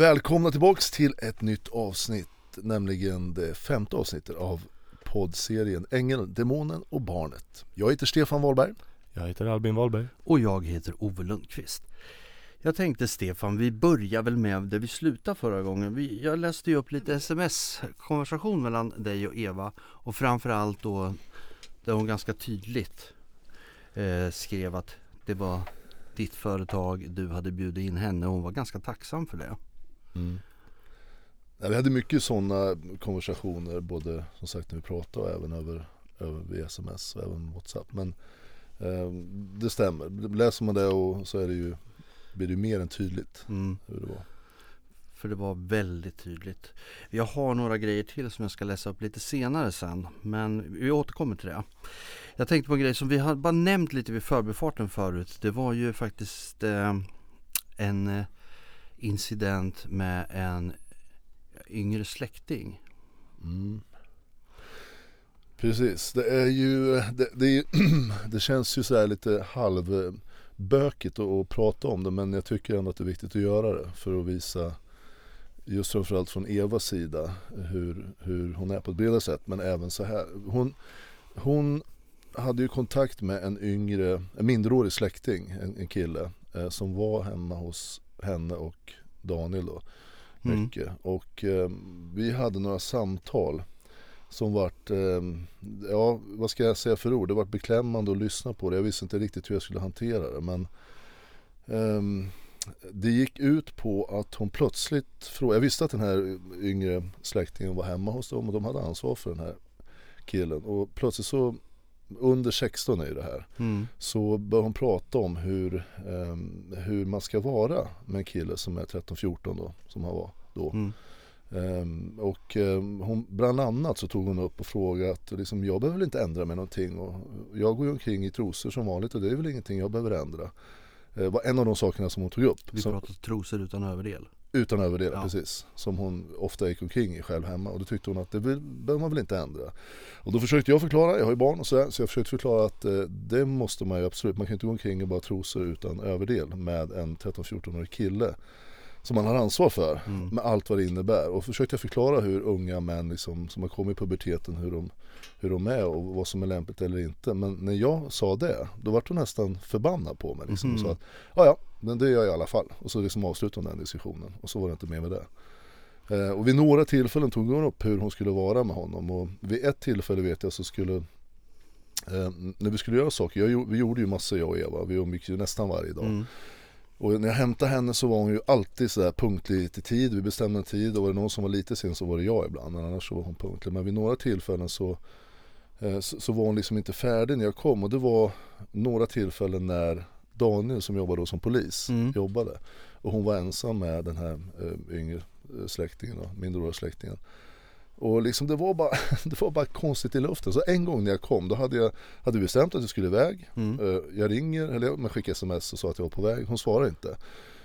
Välkomna tillbaks till ett nytt avsnitt, nämligen det femte avsnittet av poddserien Ängeln, Demonen och Barnet. Jag heter Stefan Wahlberg. Jag heter Albin Wahlberg. Och jag heter Ove Lundqvist. Jag tänkte Stefan, vi börjar väl med där vi slutade förra gången. Vi, jag läste ju upp lite sms-konversation mellan dig och Eva och framförallt då där hon ganska tydligt eh, skrev att det var ditt företag, du hade bjudit in henne och hon var ganska tacksam för det. Mm. Ja, vi hade mycket sådana konversationer både som sagt när vi pratade och även över, över via sms och även WhatsApp. Men eh, det stämmer. Läser man det och så är det ju, blir det mer än tydligt mm. hur det var. För det var väldigt tydligt. Jag har några grejer till som jag ska läsa upp lite senare sen. Men vi återkommer till det. Jag tänkte på en grej som vi har bara nämnt lite vid förbifarten förut. Det var ju faktiskt eh, en incident med en yngre släkting. Mm. Precis, det är ju, det, det, det känns ju sådär lite halvbökigt att prata om det men jag tycker ändå att det är viktigt att göra det för att visa just framförallt från Evas sida hur, hur hon är på ett bredare sätt men även så här. Hon, hon hade ju kontakt med en yngre, en mindreårig släkting, en, en kille eh, som var hemma hos henne och Daniel då. Mm. Mycket. Mm. Och eh, vi hade några samtal som vart, eh, ja vad ska jag säga för ord, det vart beklämmande att lyssna på det. Jag visste inte riktigt hur jag skulle hantera det men eh, det gick ut på att hon plötsligt frågade, jag visste att den här yngre släktingen var hemma hos dem och de hade ansvar för den här killen och plötsligt så under 16 är det här. Mm. Så bör hon prata om hur, um, hur man ska vara med en kille som är 13-14 då, som han var då. Mm. Um, och um, hon, bland annat så tog hon upp och frågade att liksom, jag behöver väl inte ändra mig någonting och jag går ju omkring i trosor som vanligt och det är väl ingenting jag behöver ändra. Uh, var en av de sakerna som hon tog upp. Vi pratar trosor utan överdel. Utan överdel, ja. precis. Som hon ofta gick omkring i själv hemma och då tyckte hon att det behöver man väl inte ändra. Och då försökte jag förklara, jag har ju barn och sådär, så jag försökte förklara att eh, det måste man ju absolut, man kan inte gå omkring i bara trosor utan överdel med en 13-14-årig kille som man har ansvar för mm. med allt vad det innebär. Och försökte jag förklara hur unga män liksom, som har kommit i puberteten, hur de, hur de är och vad som är lämpligt eller inte. Men när jag sa det, då var hon nästan förbannad på mig. Liksom, mm. och sa att, ja ja, men det gör jag i alla fall. Och så liksom avslutade hon den diskussionen och så var det inte mer med det. Eh, och vid några tillfällen tog hon upp hur hon skulle vara med honom och vid ett tillfälle vet jag så skulle eh, när vi skulle göra saker, jag, vi gjorde ju massor jag och Eva, vi umgicks ju nästan varje dag. Mm. Och när jag hämtade henne så var hon ju alltid sådär punktlig till tid. Vi bestämde en tid och var det någon som var lite sen så var det jag ibland. Men annars så var hon punktlig. Men vid några tillfällen så, eh, så, så, var hon liksom inte färdig när jag kom. Och det var några tillfällen när Daniel som jobbade då som polis mm. jobbade. Och hon var ensam med den här eh, yngre släktingen, då, minderåriga släktingen. Och liksom det, var bara, det var bara konstigt i luften. Så en gång när jag kom då hade jag hade bestämt att jag skulle iväg. Mm. Eh, jag ringer, eller jag skickar sms och sa att jag var på väg. Hon svarar inte.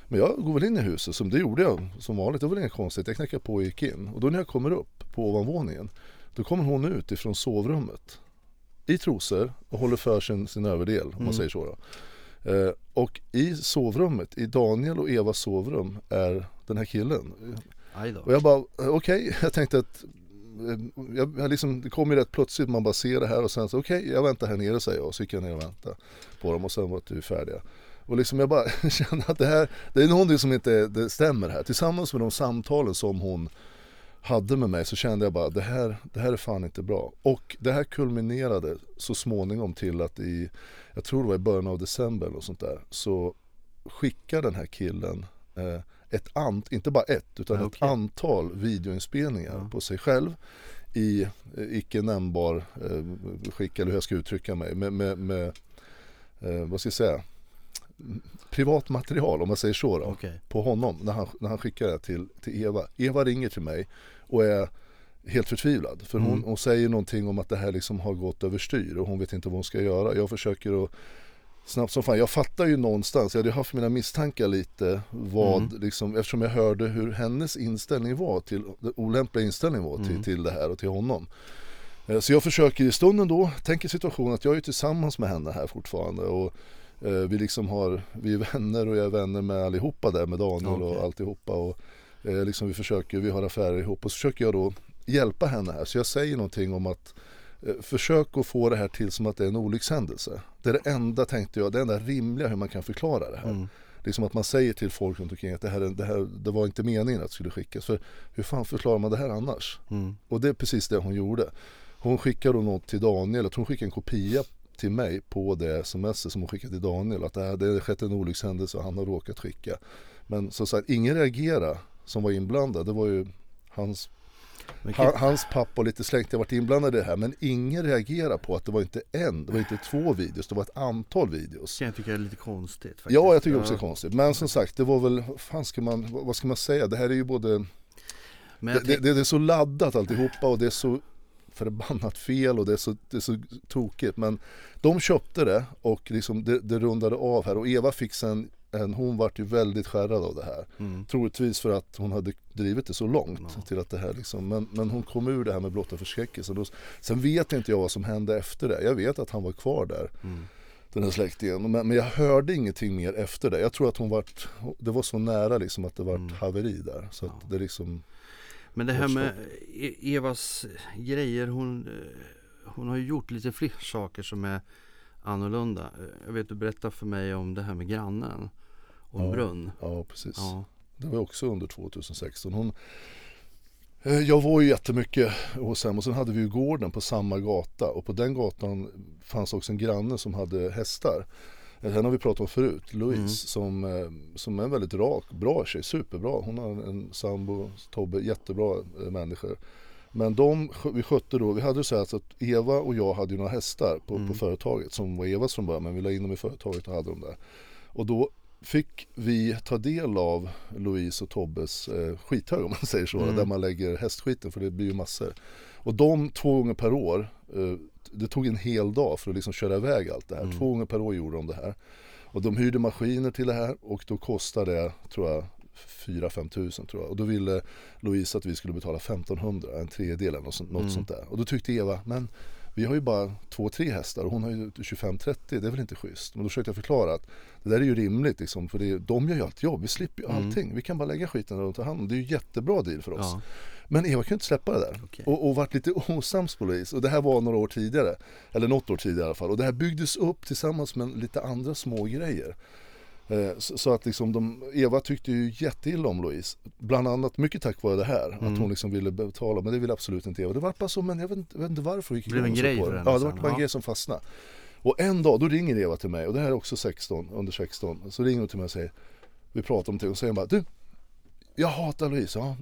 Men jag går väl in i huset, som det gjorde jag som vanligt. Det var väl inget konstigt. Jag knackade på och gick in. Och då när jag kommer upp på ovanvåningen då kommer hon ut ifrån sovrummet i trosor och håller för sin, sin överdel om man mm. säger så. Då. Eh, och i sovrummet, i Daniel och Evas sovrum är den här killen. Och jag bara, okej, okay. jag tänkte att Eh, jag, jag liksom, det kom ju rätt plötsligt, man bara ser det här och sen så okej, okay, jag väntar här nere säger jag och så gick jag ner och väntade på dem och sen var vi färdiga. Och liksom jag bara kände att det här, det är någonting som inte det stämmer här. Tillsammans med de samtalen som hon hade med mig så kände jag bara det här, det här är fan inte bra. Och det här kulminerade så småningom till att i, jag tror det var i början av december och sånt där, så skickar den här killen ett ant, inte bara ett, utan okay. ett antal videoinspelningar ja. på sig själv i eh, icke nämnbar eh, skick, eller hur jag ska uttrycka mig, med, med, med eh, vad ska jag säga, privat material om man säger så då, okay. på honom när han, när han skickar det till, till Eva. Eva ringer till mig och är helt förtvivlad. För hon, mm. hon säger någonting om att det här liksom har gått överstyr och hon vet inte vad hon ska göra. Jag försöker att snabbt som fan. Jag fattar ju någonstans, jag hade haft mina misstankar lite vad, mm. liksom, eftersom jag hörde hur hennes inställning var till, den olämpliga inställningen var till, mm. till det här och till honom. Eh, så jag försöker i stunden då, tänker situationen att jag är tillsammans med henne här fortfarande och eh, vi liksom har, vi är vänner och jag är vänner med allihopa där med Daniel okay. och alltihopa och Eh, liksom vi försöker, vi har affärer ihop och så försöker jag då hjälpa henne här. Så jag säger någonting om att försök att få det här till som att det är en olyckshändelse. Det är det enda, tänkte jag, det enda rimliga hur man kan förklara det här. Mm. Liksom att man säger till folk runt omkring att det här, är- det här det var inte meningen att det skulle skickas. För hur fan förklarar man det här annars? Mm. Och det är precis det hon gjorde. Hon skickade något till Daniel, tror hon skickade en kopia till mig på det sms som hon skickade till Daniel. Att det, har skett en olyckshändelse och han har råkat skicka. Men som sagt, ingen reagerade som var inblandad. Det var ju hans, han, hans pappa och lite släktingar varit inblandade i det här. Men ingen reagerade på att det var inte en, det var inte två videos, det var ett antal videos. kan jag tycka är lite konstigt. Faktiskt. Ja, jag tycker också det är konstigt. Men som sagt, det var väl, fan ska man, vad ska man säga? Det här är ju både det, jag det, det, det är så laddat alltihopa och det är så förbannat fel och det är så, det är så tokigt. Men de köpte det och liksom det, det rundade av här och Eva fick sen en, hon vart ju väldigt skärrad av det här. mm. Troligtvis för att hon hade drivit det så långt Ja. till att det här liksom, men, men hon kom ur det här med blotta förskräckelsen. Sen vet inte jag vad som hände efter det. Jag vet att han var kvar där, Mm. den här släktingen. Men, men jag hörde ingenting mer efter det. Jag tror att hon vart, det var så nära liksom att det vart Mm. haveri där. Så att det liksom, Men det här med E- Evas grejer, hon, eh, hon har ju gjort lite fler saker som är annorlunda. Jag vet du berättade för mig om det här med grannen och Ja. brunn. ja precis. Ja. Det var också under 2016. Hon, eh, jag var ju jättemycket hos henne och sen hade vi ju gården på samma gata och på den gatan fanns också en granne som hade hästar. Eh, Henne har vi pratat om förut, Louise, Mm. som, eh, som är en väldigt rak, bra tjej, superbra. Hon har en sambo, Tobbe, jättebra människor. Men de, vi skötte då, vi hade så här så att Eva och jag hade ju några hästar på, Mm. på företaget som var Evas från början men vi la in dem i företaget och hade dem där. Och då fick vi ta del av Louise och Tobbes eh, skithög om man säger så, Mm. där man lägger hästskiten för det blir ju massor. Och de två gånger per år, eh, det tog en hel dag för att liksom köra iväg allt det här. Mm. Två gånger per år gjorde de det här. Och de hyrde maskiner till det här och då kostade det, tror jag, 4-5 tusen tror jag. Och då ville Louise att vi skulle betala 1500, en tredjedel eller något, sånt- något Mm. sånt där. Och då tyckte Eva, men vi har ju bara två, tre hästar och hon har ju 25-30, det är väl inte schysst. Men då försökte jag förklara att det där är ju rimligt liksom, för det är, de gör ju allt jobb, vi slipper ju Mm. allting. Vi kan bara lägga skiten där och ta hand om det. är ju jättebra deal för oss. Ja. Men Eva kunde inte släppa det där. Okej. Och, och varit lite osams på Louise. Och det här var några år tidigare. Eller något år tidigare i alla fall. Och det här byggdes upp tillsammans med lite andra små grejer. Eh, Så, att liksom de, Eva tyckte ju jätteilla om Louise. Bland annat mycket tack vare det här. Mm. Att hon liksom ville betala. Men det ville absolut inte Eva. Det var bara så, men jag vet inte, jag vet inte varför. gick Det blev en grej för henne Ja, det var bara en Ja. grej som fastnade. Och en dag, då ringer Eva till mig. Och det här är också 16, under 16. Så ringer hon till mig och säger, vi pratar om det. Och säger bara, du, jag hatar Louise. Ja,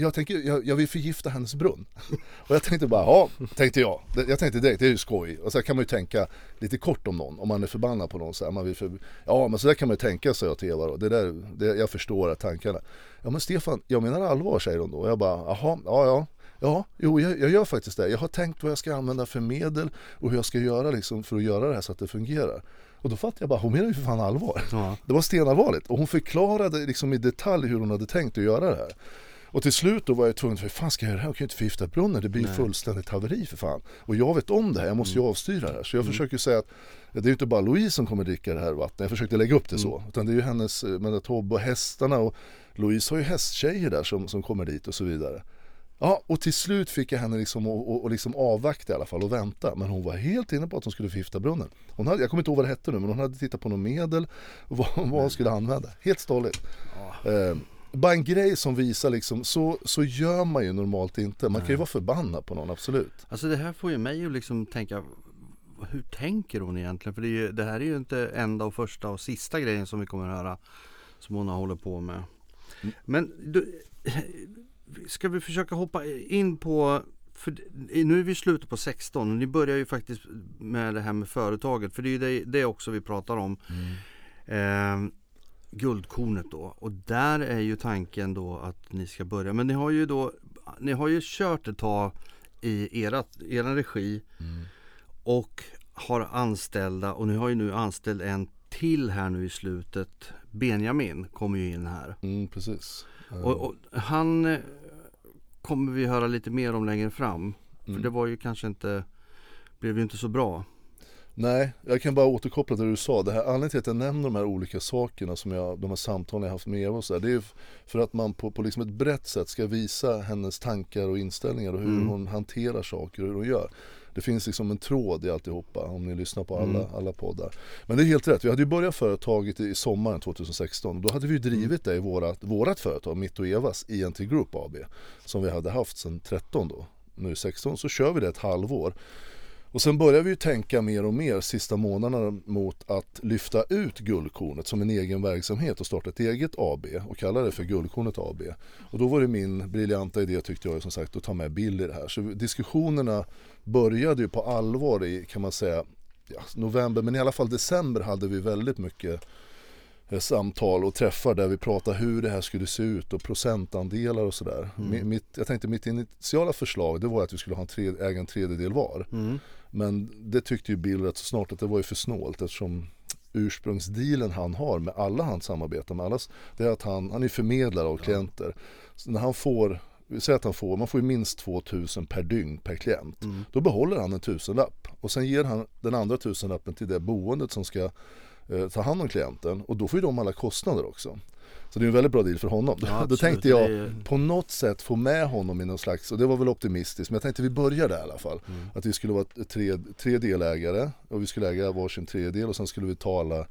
jag, tänker, jag, jag vill förgifta hennes brunn. Och jag tänkte bara, ja, tänkte jag. Jag tänkte direkt, det är ju skoj. Och så kan man ju tänka lite kort om någon, om man är förbannad på någon. Så här, man vill för, ja, men så där kan man ju tänka, sa jag till Eva då. Det där, det, jag förstår att tankarna. Ja men Stefan, jag menar allvar, säger hon då. Och jag bara, jaha, ja, ja. Ja, jo, jag, jag gör faktiskt det. Jag har tänkt vad jag ska använda för medel och hur jag ska göra liksom, för att göra det här så att det fungerar. Och då fattade jag bara, hon menar ju för fan allvar. Ja. Det var stenallvarligt och hon förklarade liksom i detalj hur hon hade tänkt att göra det här. Och till slut då var jag tvungen, hur fan ska jag göra det här? Jag kan ju inte förgifta brunnen, det blir ju fullständigt haveri för fan. Och jag vet om det här, jag måste ju avstyra det här. Så jag försöker säga att det är ju inte bara Louise som kommer dricka det här vattnet, jag försökte lägga upp det så. Utan det är ju hennes, eh, med Tobbe och hästarna och Louise har ju hästtjejer där som, som kommer dit och så vidare. Ja, och till slut fick jag henne liksom att och, och liksom avvakta i alla fall och vänta. Men hon var helt inne på att hon skulle förgifta brunnen. Hon hade, jag kommer inte ihåg vad det hette nu, men hon hade tittat på något medel och vad, vad hon skulle använda. Helt stolligt. Eh, bara en grej som visar liksom, så, så gör man ju normalt inte. Man kan ju vara förbannad på någon, absolut. Alltså det här får ju mig att liksom tänka Hur tänker hon egentligen? För det, ju, det här är ju inte enda och första och sista grejen som vi kommer att höra Som hon hållit på med Men du, Ska vi försöka hoppa in på för nu är vi i slutet på 16 och ni börjar ju faktiskt med det här med företaget för det är ju det, det också vi pratar om eh, Guldkornet då och där är ju tanken då att ni ska börja men ni har ju då Ni har ju kört ett tag i erat, eran regi och har anställda och ni har ju nu anställt en till här nu i slutet Benjamin kommer ju in här Mm, precis. Eh, och, och han eh, kommer vi höra lite mer om längre fram. För Mm. det var ju kanske inte, blev ju inte så bra. Nej, jag kan bara återkoppla till det du sa. Det här, anledningen till att jag nämner de här olika sakerna som jag, de här samtalen jag haft med Eva och så där, Det är för att man på, på liksom ett brett sätt ska visa hennes tankar och inställningar och hur mm. hon hanterar saker och hur hon gör. Det finns liksom en tråd i alltihopa om ni lyssnar på alla, mm. alla poddar. Men det är helt rätt, vi hade ju börjat företaget i sommaren 2016. Då hade vi ju drivit det i vårat, vårat företag, mitt och Evas, INT Group AB. Som vi hade haft sedan 13 då. Nu 16 så kör vi det ett halvår. Och sen börjar vi ju tänka mer och mer sista månaderna mot att lyfta ut Guldkornet som en egen verksamhet och starta ett eget AB och kalla det för Guldkornet AB. Och då var det min briljanta idé tyckte jag som sagt att ta med Bill i det här. Så diskussionerna började ju på allvar i kan man säga ja, november men i alla fall december hade vi väldigt mycket eh, samtal och träffar där vi pratade hur det här skulle se ut och procentandelar och sådär. Mm. Mitt, jag tänkte mitt initiala förslag det var att vi skulle ha en tre, äga en tredjedel var. Mm. Men det tyckte ju Bill rätt så snart att det var ju för snålt eftersom ursprungsdealen han har med alla han samarbetar med, allas, det är att han, han är förmedlare av klienter. Så när han får, vi säger att han får, man får ju minst 2000 per dygn per klient. Mm. Då behåller han en tusenlapp och sen ger han den andra tusenlappen till det boendet som ska eh, ta hand om klienten och då får ju de alla kostnader också. Så det är en väldigt bra deal för honom. Ja, Då tänkte jag på något sätt få med honom i någon slags, och det var väl optimistiskt, men jag tänkte vi börjar där i alla fall. Mm. Att vi skulle vara tre, tre delägare och vi skulle äga varsin tredjedel och sen skulle vi ta alla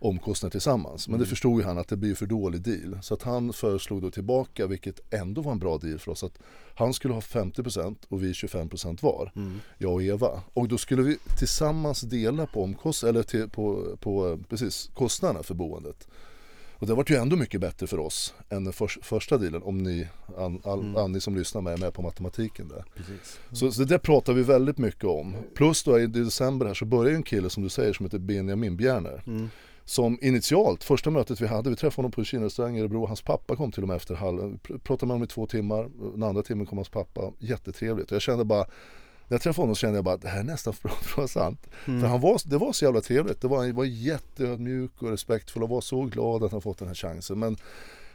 omkostnader tillsammans. Men mm. det förstod ju han att det blir för dålig deal. Så att han föreslog då tillbaka, vilket ändå var en bra deal för oss, att han skulle ha 50% och vi 25% var. Mm. Jag och Eva. Och då skulle vi tillsammans dela på omkostnader, eller till, på, på precis, kostnaderna för boendet. Och det varit ju ändå mycket bättre för oss än den för, första dealen om ni, all, all, mm. ni som lyssnar med är med på matematiken där. Mm. Så, så det pratar vi väldigt mycket om. Plus då i december här så börjar ju en kille som du säger som heter Benjamin Bjerner. Mm. Som initialt, första mötet vi hade, vi träffade honom på en kinarestaurang i Örebro, hans pappa kom till och med efter halv, pratade med honom i två timmar, den andra timmen kom hans pappa, jättetrevligt. Och jag kände bara när jag träffade honom så kände jag bara att det här är nästan för att vara sant. Mm. För han var, det var så jävla trevligt. Det var, han var jätteödmjuk och respektfull och var så glad att han fått den här chansen. Men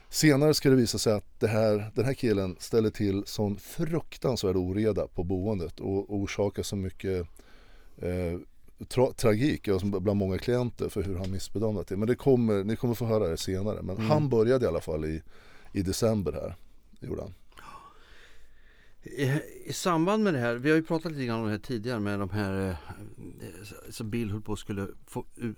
senare ska det visa sig att det här, den här killen ställer till sån fruktansvärd oreda på boendet och orsakar så mycket eh, tra tragik bland många klienter för hur han missbedömde det. Men det kommer, ni kommer få höra det senare. Men mm. han började i alla fall i, i december här. Gjorde han. I, I, samband med det här, vi har ju pratat lite grann om det här tidigare med de här eh, eh som Bill höll på skulle få eh,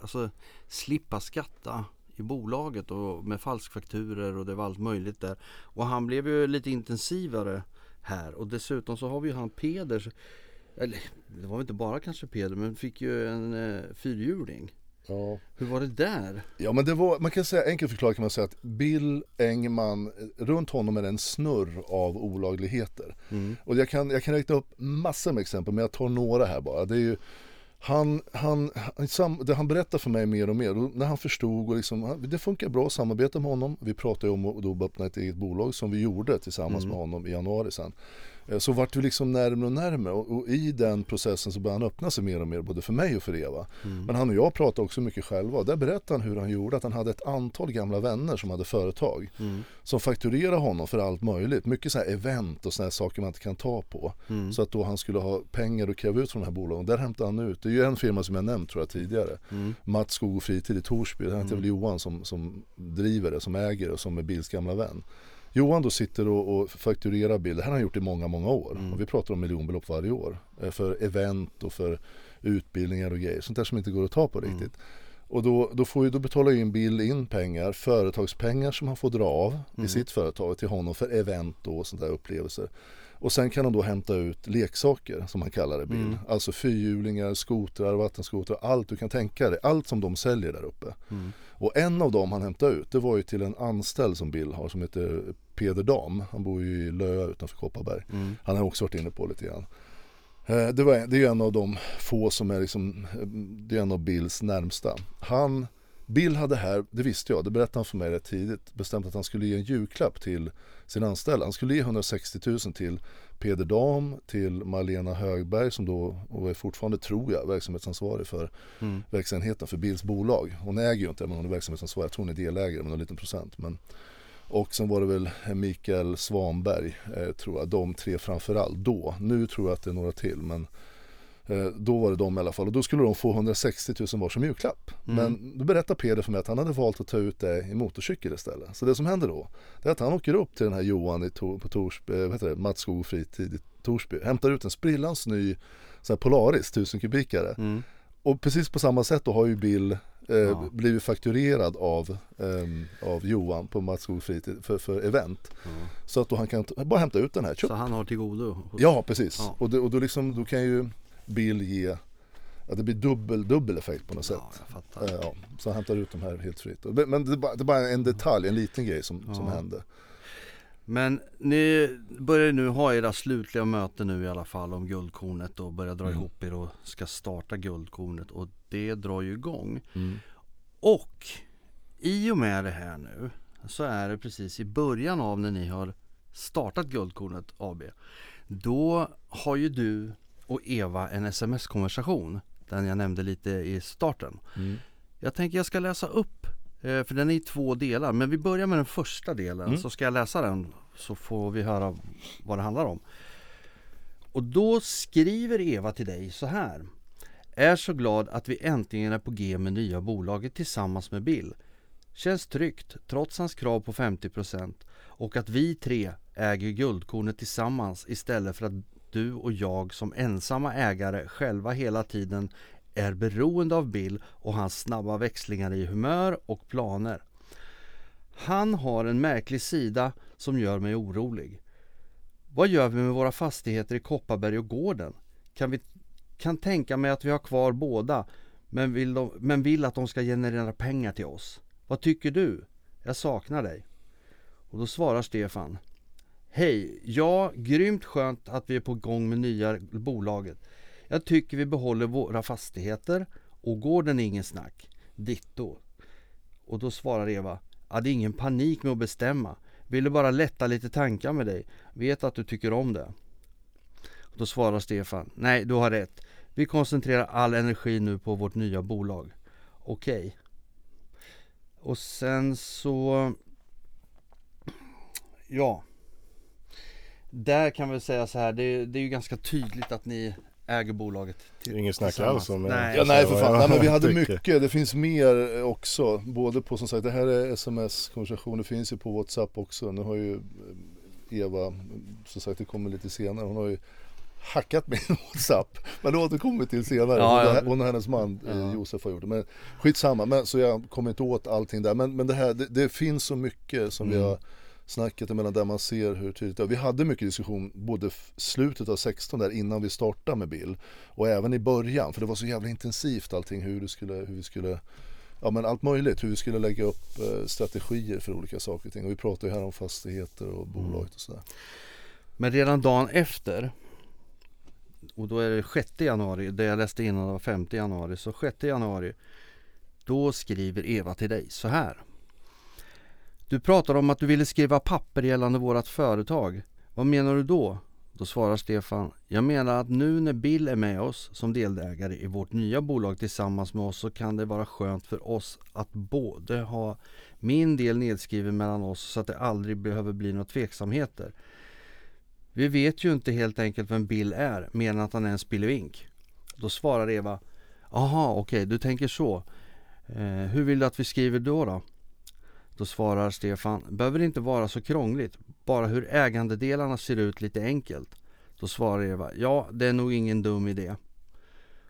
alltså slippa skatta i bolaget och med falskfakturer och det var allt möjligt där. Och han blev ju lite intensivare här och dessutom så har vi ju han Peder, eller det var inte bara kanske Peder men fick ju en eh, fyrhjuling. Ja. Hur var det där? Ja men det var, man kan säga, enkelt förklarat kan man säga att Bill Engman, runt honom är det en snurr av olagligheter. Mm. Och jag kan, jag kan räkna upp massor med exempel men jag tar några här bara. Det är ju han, han, han, det han berättar för mig mer och mer, när han förstod och liksom, det funkar bra att samarbeta med honom. Vi pratade om att då öppna ett eget bolag som vi gjorde tillsammans mm. med honom i januari sen. Eh, så vart vi liksom närmare och närmare och, och, i den processen så började han öppna sig mer och mer både för mig och för Eva. Mm. Men han och jag pratade också mycket själva och där berättade han hur han gjorde att han hade ett antal gamla vänner som hade företag mm. som fakturerade honom för allt möjligt. Mycket så här event och sådana saker man inte kan ta på. Mm. Så att då han skulle ha pengar att kräva ut från de här bolagen. Där hämtade han ut, det är ju en firma som jag nämnt tror jag tidigare. Mm. Mats Skog och Fritid i Torsby, det är mm. väl Johan som, som driver det, som äger det och som är Bills gamla vän. Johan då sitter och, och fakturerar bilder, det här har han gjort i många, många år. Mm. Och vi pratar om miljonbelopp varje år. Eh, för event och för utbildningar och grejer. Sånt där som inte går att ta på mm. riktigt. Mm. Och då, då, får ju, då betalar en Bill in pengar, företagspengar som han får dra av mm. i sitt företag till honom för event och sånt där upplevelser. Och sen kan han då hämta ut leksaker som han kallar det Bill. Mm. Alltså fyrhjulingar, skotrar, vattenskotrar, allt du kan tänka dig. Allt som de säljer där uppe. Mm. Och en av dem han hämtade ut det var ju till en anställd som Bill har som heter Peder Dam. Han bor ju i Löa utanför Kopparberg. Mm. Han har också varit inne på lite grann. Eh, det, var, det är en av de få som är liksom, det är en av Bills närmsta. Han, Bill hade här, det visste jag, det berättade han för mig rätt tidigt, bestämt att han skulle ge en julklapp till sin anställda. Han skulle ge 160 000 till Peder Dam, till Marlena Högberg som då och är fortfarande, tror jag, verksamhetsansvarig för mm. verksamheten för Bills bolag. Hon äger ju inte men hon är verksamhetsansvarig. Jag tror hon är delägare med någon liten procent. Men, och sen var det väl Mikael Svanberg, eh, tror jag, de tre framförallt då. Nu tror jag att det är några till men Eh, då var det de i alla fall och då skulle de få 160 000 var som julklapp. Mm. Men då berättade Peder för mig att han hade valt att ta ut det i motorcykel istället. Så det som händer då, det är att han åker upp till den här Johan i Tor, på Torsby, eh, vad heter det, Matskog och fritid i Torsby, hämtar ut en sprillans ny så Polaris 1000 kubikare. Mm. Och precis på samma sätt då har ju Bill eh, ja. blivit fakturerad av, eh, av Johan på Mats Skog Fritid för, för event. Ja. Så att då han kan bara hämta ut den här. Köp. Så han har till godo? Ja precis. Ja. Och, det, och då, liksom, då kan ju Bill ge att det blir dubbel, dubbel effekt på något sätt. Eh, ja, så han hämtar ut de här helt fritt. Men det är bara, det är bara en detalj, en liten grej som, som hände. Men ni börjar nu ha era slutliga möten nu i alla fall om Guldkornet och börjar dra mm. ihop er och ska starta Guldkornet och det drar ju igång. Mm. Och i och med det här nu så är det precis i början av när ni har startat Guldkornet AB. Då har ju du och Eva en sms-konversation. Den jag nämnde lite i starten. Mm. Jag tänker jag ska läsa upp Eh, för den är i två delar, men vi börjar med den första delen mm. så ska jag läsa den så får vi höra vad det handlar om. Och då skriver Eva till dig så här. Är så glad att vi äntligen är på G med nya bolaget tillsammans med Bill. Känns tryggt trots hans krav på 50% och att vi tre äger guldkornet tillsammans istället för att du och jag som ensamma ägare själva hela tiden är beroende av Bill och hans snabba växlingar i humör och planer. Han har en märklig sida som gör mig orolig. Vad gör vi med våra fastigheter i Kopparberg och gården? Kan vi kan tänka mig att vi har kvar båda men vill, de, men vill att de ska generera pengar till oss. Vad tycker du? Jag saknar dig. Och då svarar Stefan Hej! Ja, grymt skönt att vi är på gång med nya bolaget. Jag tycker vi behåller våra fastigheter och gården är ingen snack. Ditto. Och då svarar Eva, ja det är ingen panik med att bestämma. Ville bara lätta lite tankar med dig. Vet att du tycker om det. Och då svarar Stefan, nej du har rätt. Vi koncentrerar all energi nu på vårt nya bolag. Okej. Okay. Och sen så Ja Där kan vi säga så här, det, det är ju ganska tydligt att ni äger bolaget till, Inget snack alls om nej. Ja, nej för fan, nej, men vi hade mycket, det finns mer också. Både på som sagt, det här är sms-konversation, det finns ju på WhatsApp också. Nu har ju eh, Eva, som sagt det kommer lite senare, hon har ju hackat min WhatsApp. Men det återkommer vi till senare. Ja, ja. Hon och hennes man eh, ja. Josef har gjort det. Men skitsamma, men, så jag kommer inte åt allting där. Men, men det här, det, det finns så mycket som mm. vi har snacket emellan där man ser hur tydligt det. Vi hade mycket diskussion både slutet av 16 där innan vi startade med Bill och även i början för det var så jävla intensivt allting hur, det skulle, hur vi skulle Ja men allt möjligt, hur vi skulle lägga upp eh, strategier för olika saker och ting. Och vi pratar ju här om fastigheter och mm. bolaget och sådär. Men redan dagen efter och då är det 6 januari, det jag läste innan var 5 januari, så 6 januari då skriver Eva till dig så här. Du pratar om att du ville skriva papper gällande vårt företag. Vad menar du då? Då svarar Stefan, jag menar att nu när Bill är med oss som delägare i vårt nya bolag tillsammans med oss så kan det vara skönt för oss att både ha min del nedskriven mellan oss så att det aldrig behöver bli några tveksamheter. Vi vet ju inte helt enkelt vem Bill är mer än att han är en spillevink. Då svarar Eva, aha okej okay, du tänker så. Eh, hur vill du att vi skriver då då? Då svarar Stefan, behöver det inte vara så krångligt, bara hur ägandedelarna ser ut lite enkelt. Då svarar Eva, ja det är nog ingen dum idé.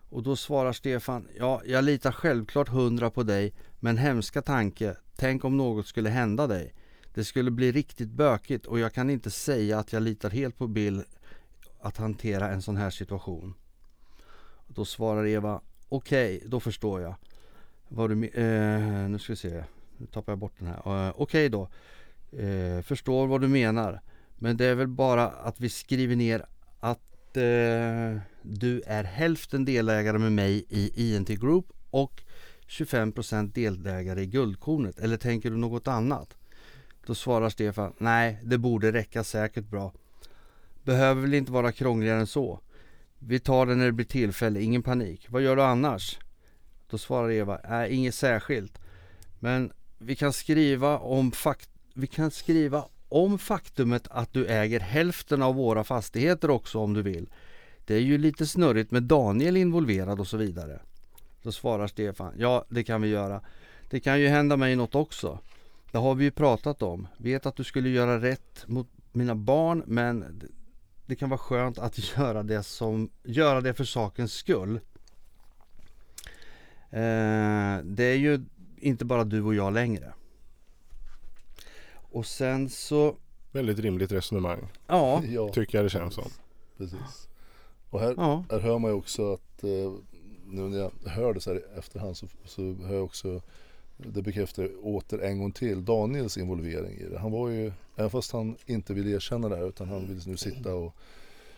Och då svarar Stefan, ja jag litar självklart hundra på dig, men hemska tanke, tänk om något skulle hända dig. Det skulle bli riktigt bökigt och jag kan inte säga att jag litar helt på Bill att hantera en sån här situation. Då svarar Eva, okej, okay, då förstår jag. Vad du, eh, nu ska vi se nu tappar jag bort den här. Eh, Okej okay då. eh, förstår vad du menar. Men det är väl bara att vi skriver ner att eh, du är hälften delägare med mig i INT Group och 25% delägare i Guldkornet. Eller tänker du något annat? Då svarar Stefan, nej det borde räcka säkert bra. Behöver väl inte vara krångligare än så. Vi tar det när det blir tillfälle, ingen panik. Vad gör du annars? Då svarar Eva, nej inget särskilt. Men vi kan skriva om fakt vi kan skriva om faktumet att du äger hälften av våra fastigheter också om du vill. Det är ju lite snurrigt med Daniel involverad och så vidare. Då svarar Stefan, ja det kan vi göra. Det kan ju hända mig något också. Det har vi ju pratat om. Vet att du skulle göra rätt mot mina barn men det kan vara skönt att göra det, som, göra det för sakens skull. Eh, det är ju inte bara du och jag längre. Och sen så... Väldigt rimligt resonemang. Ja. ja. Tycker jag det känns som. Precis. Och här, ja. här hör man ju också att eh, nu när jag hör det så här i efterhand så, så hör jag också det bekräftar åter en gång till Daniels involvering i det. Han var ju, även fast han inte vill erkänna det här utan han vill nu sitta och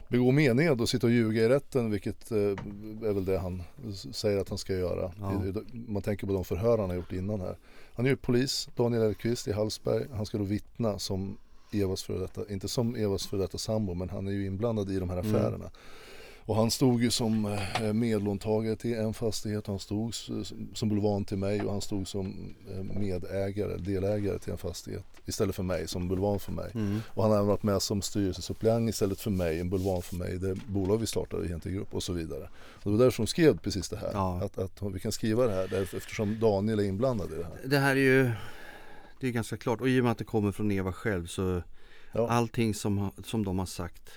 begå mened och sitta och ljuga i rätten vilket eh, är väl det han säger att han ska göra. Ja. Man tänker på de förhör han har gjort innan här. Han är ju polis, Daniel Elfqvist i Hallsberg. Han ska då vittna som Evas före detta, inte som Evas före detta sambo men han är ju inblandad i de här Mm. Och han stod ju som eh, medlåntagare till en fastighet han stod som bulvan till mig och han stod som eh, medägare, delägare till en fastighet istället för mig som bulvan för mig. Mm. Och han har även varit med som styrelsesuppleant istället för mig, en bulvan för mig, det bolag vi startade, Gente Grupp och så vidare. Och det var därför de skrev precis det här, Ja. att, att vi kan skriva det här därför, eftersom Daniel är inblandad i det här. Det här är ju Det är ganska klart och i och med att det kommer från Eva själv så Ja. Allting som, som de har sagt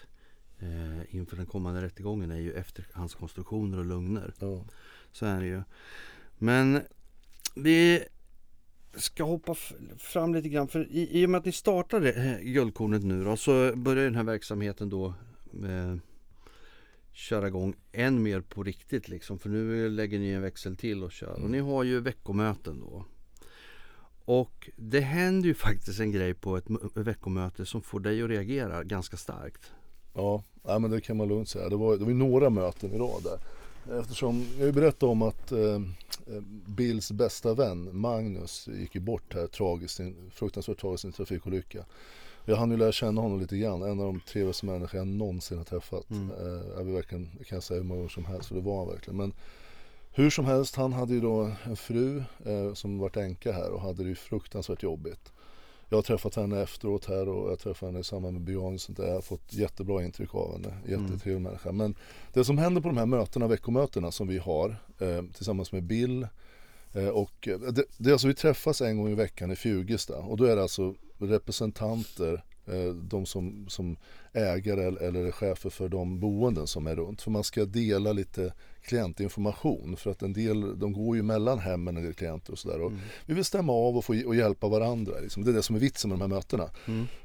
eh, inför den kommande rättegången är ju efterhandskonstruktioner och lögner. Ja. Så är det ju. Men vi ska hoppa fram lite grann. För i, i och med att ni startade Guldkornet nu då, så börjar den här verksamheten då eh, köra igång än mer på riktigt liksom. För nu lägger ni en växel till och kör. Och ni har ju veckomöten då. Och det händer ju faktiskt en grej på ett veckomöte som får dig att reagera ganska starkt. Ja, nej, men det kan man lugnt säga. Det var, det var ju några möten i rad där. Eftersom jag berättat om att eh, eh, Bills bästa vän Magnus gick ju bort här tragiskt, fruktansvärt tragiskt i en trafikolycka. Jag hann ju lära känna honom lite grann, en av de trevligaste människor jag någonsin har träffat. Mm. Eh, jag vill verkligen, kan jag säga hur många år som helst, för det var han verkligen. Men hur som helst, han hade ju då en fru eh, som varit änka här och hade det ju fruktansvärt jobbigt. Jag har träffat henne efteråt här och jag träffade henne i samband med där Jag har fått jättebra intryck av henne. Jättetrevlig människa. Men det som händer på de här mötena, veckomötena som vi har eh, tillsammans med Bill eh, och eh, det, det är alltså vi träffas en gång i veckan i Fjugesta och då är det alltså representanter de som, som ägare eller, är chefer för de boenden som är runt. För man ska dela lite klientinformation för att en del, de går ju mellan hemmen en del klienter och sådär. Och Vi vill stämma av och, få, och hjälpa varandra. Liksom. Det är det som är vitsen med de här mötena.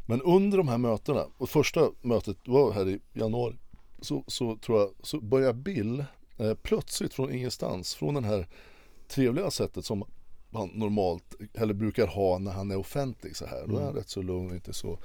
Men under de här mötena, och första mötet var här i januari, så, så tror jag, så börjar Bill eh, plötsligt från ingenstans, från den här trevliga sättet som han normalt, eller brukar ha när han är offentlig så här. Då är han rätt så lugn och inte så.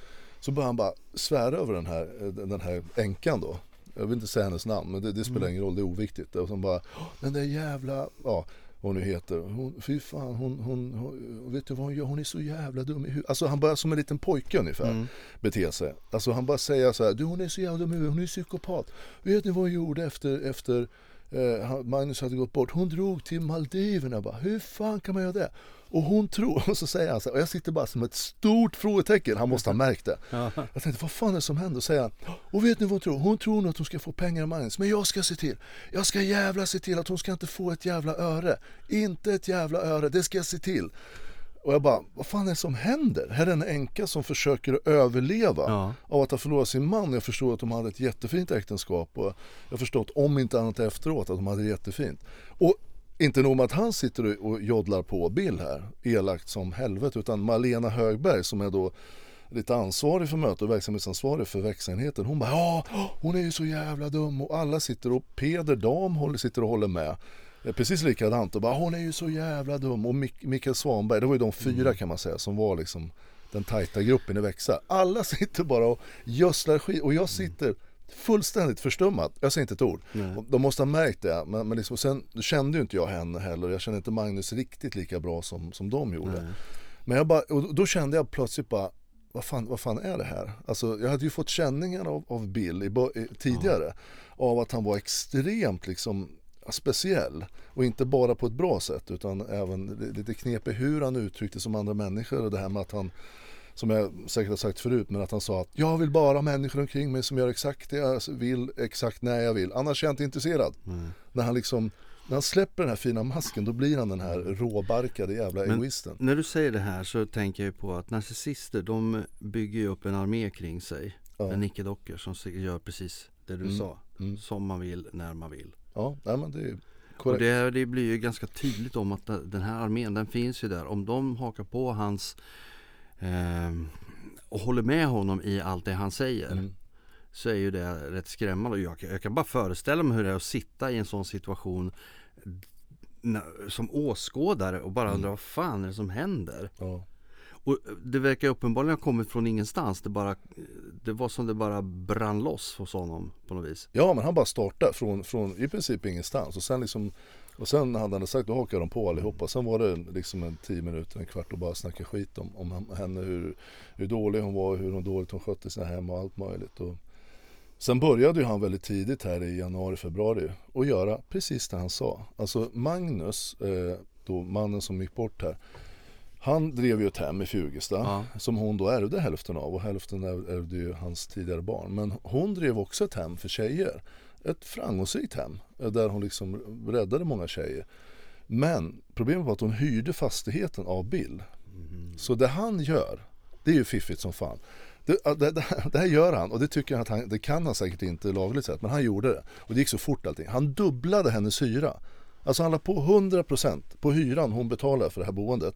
Så börjar han bara svära över den här, eh, den här änkan då. Jag vill inte säga hennes namn men det, det spelar ingen roll, det är oviktigt. Och så bara, "Åh, den där jävla, ja vad hon nu heter. Hon, fy fan, hon, hon, hon, vet du vad hon gör? Hon är så jävla dum i huvudet. Alltså han börjar som en liten pojke ungefär bete sig. Alltså han bara säger så här, du hon är så jävla dum i huvudet, hon är psykopat. Vet ni vad hon gjorde efter, efter eh, Magnus hade gått bort? Hon drog till Maldiverna bara, hur fan kan man göra det? Och hon tror, och så säger han så här, och jag sitter bara som ett stort frågetecken, han måste ha märkt det. Jag tänkte, vad fan är det som händer? Och säger han, och vet ni vad hon tror? Hon tror nog att hon ska få pengar av Magnus, men jag ska se till. Jag ska jävla se till att hon ska inte få ett jävla öre. Inte ett jävla öre, det ska jag se till. Och jag bara, vad fan är det som händer? Här är en änka som försöker överleva Ja. av att ha förlorat sin man. Jag förstår att de hade ett jättefint äktenskap och jag förstått, om inte annat efteråt, att de hade det jättefint. Och inte nog med att han sitter och- joddlar på Bill här, elakt som helvete, utan Malena Högberg som är då lite ansvarig för mötet och verksamhetsansvarig för växenheten. Hon bara ja, hon är ju så jävla dum och alla sitter och Peder Dam håller, sitter och håller med. Precis likadant och bara hon är ju så jävla dum och Mik- Mikael Svanberg, det var ju de fyra kan man säga som var liksom den tajta gruppen i Växa. Alla sitter bara och gödslar skit och jag sitter fullständigt förstummad. Jag säger inte ett ord. Och De måste ha märkt det. Men, men liksom, sen kände ju inte jag henne heller. Jag kände inte Magnus riktigt lika bra som, som de gjorde. Men jag bara, och då kände jag plötsligt bara vad fan, vad fan är det här? Alltså, jag hade ju fått känningar av, av Bill i, i, tidigare av att han var extremt liksom speciell och inte bara på ett bra sätt utan även li- lite knepig hur han uttryckte som andra människor och det här med att han som jag säkert har sagt förut, men att han sa att jag vill bara ha människor omkring mig som gör exakt det jag vill, exakt när jag vill. Annars är jag inte intresserad. Mm. När han liksom, när han släpper den här fina masken då blir han den här råbarkade jävla Men- egoisten. När du säger det här så tänker jag på att narcissister de bygger ju upp en armé kring sig. Ja. En nickedockor som gör precis det du Mm. sa. Mm. Som man vill, när man vill. Ja, nej men det är Och korrekt. det, det blir ju ganska tydligt om att den här armén den finns ju där. Om de hakar på hans ehm, och håller med honom i allt det han säger. Mm. Så är ju det rätt skrämmande. Jag, jag kan bara föreställa mig hur det är att sitta i en sån situation som åskådare och bara Mm. undra vad fan är det som händer? Ja. Och det verkar uppenbarligen ha kommit från ingenstans. Det, bara, det var som det bara brann loss hos honom på något vis. ja men han bara startade från, från i princip ingenstans och sen liksom och sen hade han sagt, då hakade de på allihopa. Sen var det liksom en tio minuter, en kvart och bara snacka skit om, om henne, hur, hur dålig hon var, hur hon dåligt hon skötte sina hem och allt möjligt. Och sen började ju han väldigt tidigt här i januari, februari och göra precis det han sa. Alltså Magnus, eh, då mannen som gick bort här, han drev ju ett hem i Fjugesta Ja. som hon då ärvde hälften av och hälften ärv- ärvde ju hans tidigare barn. Men hon drev också ett hem för tjejer. Ett framgångsrikt hem eh, där hon liksom räddade många tjejer. Men problemet var att hon hyrde fastigheten av Bill. Så det han gör, det är ju fiffigt som fan. Det, det, det, det här gör han och det tycker jag att han, det kan han säkert inte lagligt sett men han gjorde det. Och det gick så fort allting. Han dubblade hennes hyra. Alltså han la på 100% på hyran hon betalade för det här boendet.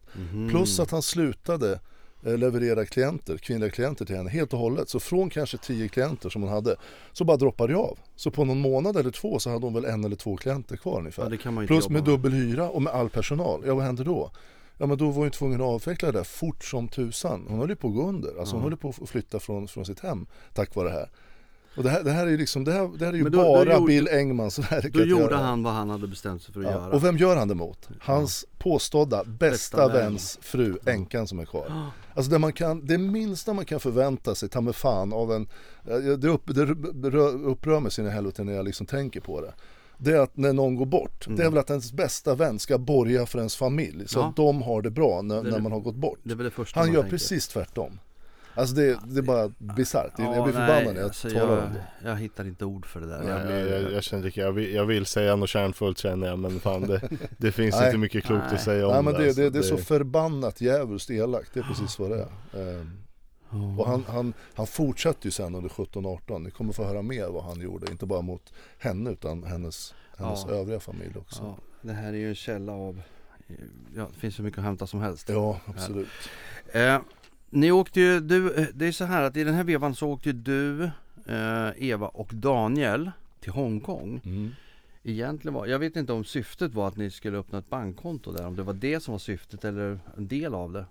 Plus att han slutade leverera klienter, kvinnliga klienter till henne helt och hållet. Så från kanske 10 klienter som hon hade så bara droppade det av. Så på någon månad eller två så hade hon väl en eller två klienter kvar ungefär. Ja, Plus med med. dubbel hyra och med all personal. Ja vad hände då? Ja men då var hon ju tvungen att avveckla det där fort som tusan. Hon höll ju på att gå under. Alltså hon Ja. höll på att flytta från, från sitt hem tack vare det här. Och det här, det här är ju liksom, det här, det här är ju då- då bara gjorde- Bill Engmans verk Då gjorde han vad han hade bestämt sig för att Ja. göra. Och vem gör han det mot? Hans påstådda bästa, Bästa vän. väns fru, änkan som är kvar. Alltså det, man kan, det minsta man kan förvänta sig, ta med fan av en, det, upp, det rö- upprör mig så in i helvete när jag liksom tänker på det. Det är att när någon går bort, det är väl att ens bästa vän ska borga för ens familj så Ja. att de har det bra när, Det är när man har gått bort. Han gör tänker. precis tvärtom. Alltså det, det är bara bisarrt, jag Ja, blir nej, förbannad när jag alltså talar jag, om det. jag hittar inte ord för det där. Jag, Jag jag, blir, jag, jag känner inte, jag vill, jag vill säga något kärnfullt känner jag men fan det, det finns Nej. inte mycket klokt Nej. att säga om Nej men det, alltså. det, det är så förbannat djävulskt elakt, det är precis vad det är. Ehm, Ja. Och han, han, han fortsatte ju sen under 17-18. Ni kommer få höra mer vad han gjorde. Inte bara mot henne utan hennes, hennes Ja. övriga familj också. Ja, det här är ju en källa av, ja det finns så mycket att hämta som helst. Ja, absolut. Eh, ni åkte ju, du, eh, det är så här att i den här vevan så åkte du, eh, Eva och Daniel till Hongkong. Mm. Egentligen var, jag vet inte om syftet var att ni skulle öppna ett bankkonto där, om det var det som var syftet eller en del av det.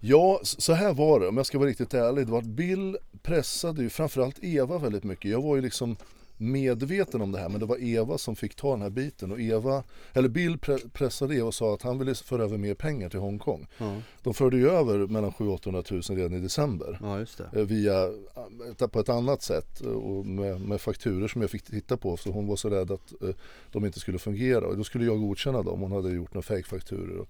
Ja, så här var det om jag ska vara riktigt ärlig. Det var att Bill pressade ju framförallt Eva väldigt mycket. Jag var ju liksom medveten om det här men det var Eva som fick ta den här biten och Eva, eller Bill pre- pressade Eva och sa att han ville föra över mer pengar till Hongkong. Ja, De förde ju över mellan 700 800 000 redan i december. ja eh, via, eh, på ett annat sätt eh, och med, med fakturer som jag fick titta på så hon var så rädd att de inte skulle fungera och då skulle jag godkänna dem. Hon hade gjort några fejkfakturor. och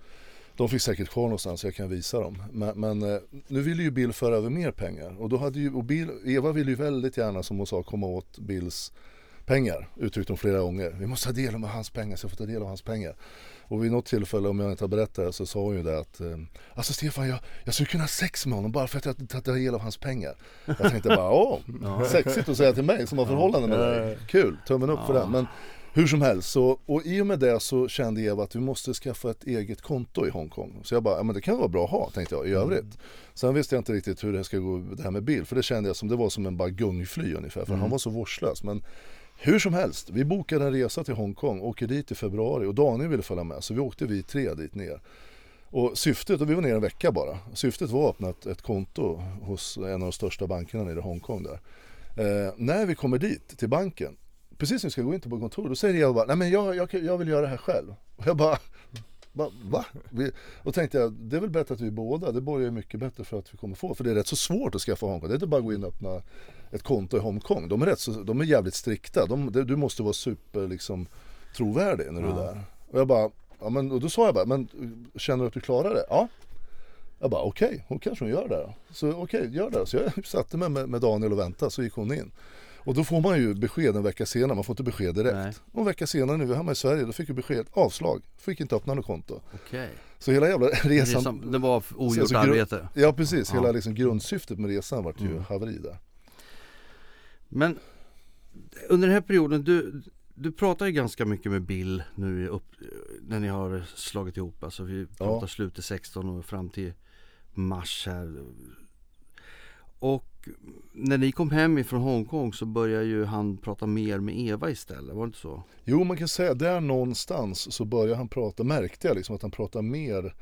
De finns säkert kvar någonstans så jag kan visa dem. Men, men eh, nu ville ju Bill föra över mer pengar och då hade ju, och Bill, Eva ville ju väldigt gärna som hon sa komma åt Bills pengar uttryckte hon flera gånger. Vi måste ta del av hans pengar så jag får ta del av hans pengar. Och vid något tillfälle, om jag inte har berättat det, så sa hon ju det att eh, Alltså Stefan, jag, jag skulle kunna ha sex med honom bara för att jag tagit del av hans pengar. Jag tänkte bara, åh, sexigt att säga till mig som har förhållande med dig. Kul, tummen upp för den. Men hur som helst, så, och i och med det så kände Eva att vi måste skaffa ett eget konto i Hongkong. Så jag bara, ja men det kan vara bra att ha, tänkte jag i övrigt. Sen visste jag inte riktigt hur det ska gå det här med bil, för det kände jag som det var som en bara gungfly ungefär, för han var så vårdslös. Men hur som helst, vi bokade en resa till Hongkong, åker dit i februari och Daniel ville följa med, så vi åkte vi tre dit ner. Och syftet, och vi var ner en vecka bara, syftet var att öppna ett, ett konto hos en av de största bankerna nere i Hongkong där. Eh, när vi kommer dit, till banken, precis när vi ska gå in på kontoret, då säger jag bara, nej men jag, jag, jag vill göra det här själv. Och jag bara, va? va? Vi, och tänkte jag, det är väl bättre att vi båda, det borgar ju mycket bättre för att vi kommer få, för det är rätt så svårt att skaffa Hongkong, det är inte bara att gå in och öppna ett konto i Hongkong, de är, rätt så, de är jävligt strikta, de, du måste vara super liksom trovärdig när du är där. Och jag bara, ja men och då sa jag bara, men känner du att du klarar det? Ja. Jag bara okej, okay, hon kanske hon gör det. Så okej, okay, gör det. Så jag satte mig med, med Daniel och väntade så gick hon in. Och då får man ju besked en vecka senare, man får inte besked direkt. Nej. Och en vecka senare när vi var hemma i Sverige, då fick vi besked, avslag. Fick inte öppna något konto. Okej. Så hela jävla resan... Resan, det var ogjort Alltså, arbete. Ja precis, Ja. hela liksom grundsyftet med resan vart ju Mm. haveri där. Men under den här perioden, du, du pratar ju ganska mycket med Bill nu upp, när ni har slagit ihop. Alltså vi pratar slutet 16 och fram till mars här. Och när ni kom hem ifrån Hongkong så började ju han prata mer med Eva istället, var det inte så? Jo man kan säga där någonstans så började han prata, märkte jag liksom att han pratade mer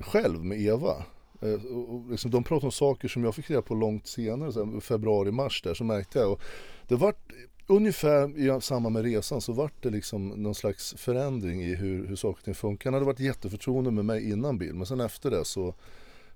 själv med Eva. Eh, och- liksom, de pratade om saker som jag fick reda på långt senare, så här, februari, mars där, så märkte jag. Och det vart ungefär i samband med resan så vart det liksom någon slags förändring i hur, hur saker och ting funkar. Han hade varit jätteförtroende med mig innan Bill, men sen efter det så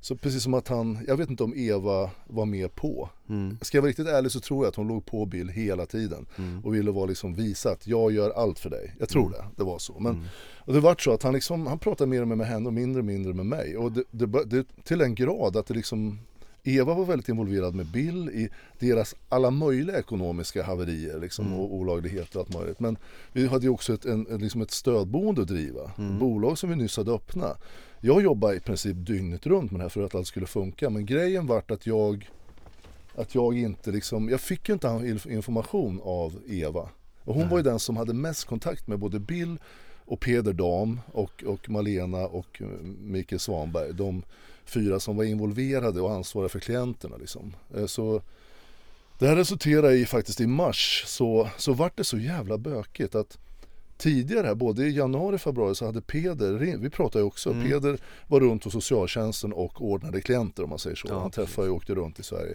så precis som att han, jag vet inte om Eva var med på. Mm. Ska jag vara riktigt ärlig så tror jag att hon låg på Bill hela tiden Mm. och ville vara liksom visa att jag gör allt för dig. Jag tror Mm. det, det var så. Men, Mm. och det var så att han, liksom, han pratade mer och mer med henne och mindre och mindre med mig. Och det, det, det, till en grad att det liksom Eva var väldigt involverad med Bill i deras alla möjliga ekonomiska haverier liksom, Mm. och olagligheter och allt möjligt. Men vi hade ju också ett, en, liksom ett stödboende att driva. Mm. Bolag som vi nyss hade öppnat. Jag jobbade i princip dygnet runt med det här för att allt skulle funka. Men grejen vart att jag att jag inte liksom, jag fick ju inte information av Eva. Och hon Nej. var ju den som hade mest kontakt med både Bill och Peder Dam och, och Malena och eh, Mikael Svanberg. De fyra som var involverade och ansvariga för klienterna liksom. Eh, Så det här resulterade i faktiskt i mars så, så vart det så jävla bökigt att tidigare både i januari och februari så hade Peder, vi pratade ju också, Mm. Peder var runt hos socialtjänsten och ordnade klienter om man säger så. Ja, han träffade och åkte runt i Sverige.